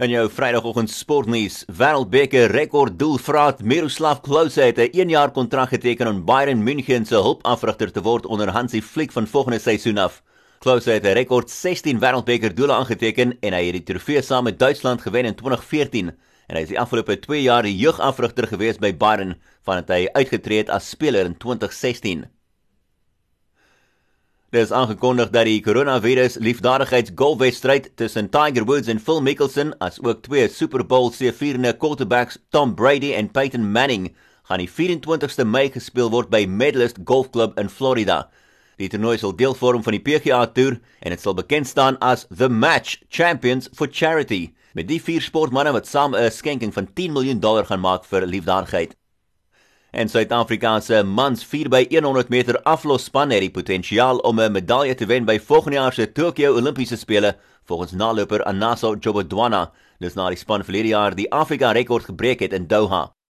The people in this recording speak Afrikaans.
In jou Vrydagoggend sportnuus, Wêreldbeker rekorddoelvraat Miroslav Klose het 'n 1 jaar kontrak geteken om Bayern München se hulpafrigter te word onder Hansi Flick van volgende seisoen af. Klose het 'n rekord 16 Wêreldbeker doele aangeteken en hy het die trofee saam met Duitsland gewen in 2014 en hy is die afgelope 2 jaar die jeugafrigter gewees by Bayern vandat hy uitgetree het as speler in 2016. Dit is aangekondig dat die coronavirus liefdadigheidsgolfwedstryd tussen Tiger Woods en Phil Mickelson, as ook twee Super Bowl se vierende quarterbacks Tom Brady en Peyton Manning, gaan die 24ste Mei gespeel word by Medalist Golf Club in Florida. Die toernooi sal deel vorm van die PGA Tour en dit sal bekend staan as The Match Champions for Charity, met die vier sportmense wat saam 'n skenking van 10 miljoen dollar gaan maak vir liefdadigheid. En Suid-Afrika se mans 4x100 meter aflosspan het die potensiaal om 'n medalje te wen by volgende jaar se Tokio Olimpiese spele, volgens naloper Anaso Jobodwana. Dis na die span verlede jaar die Afrika rekord gebreek het in Doha.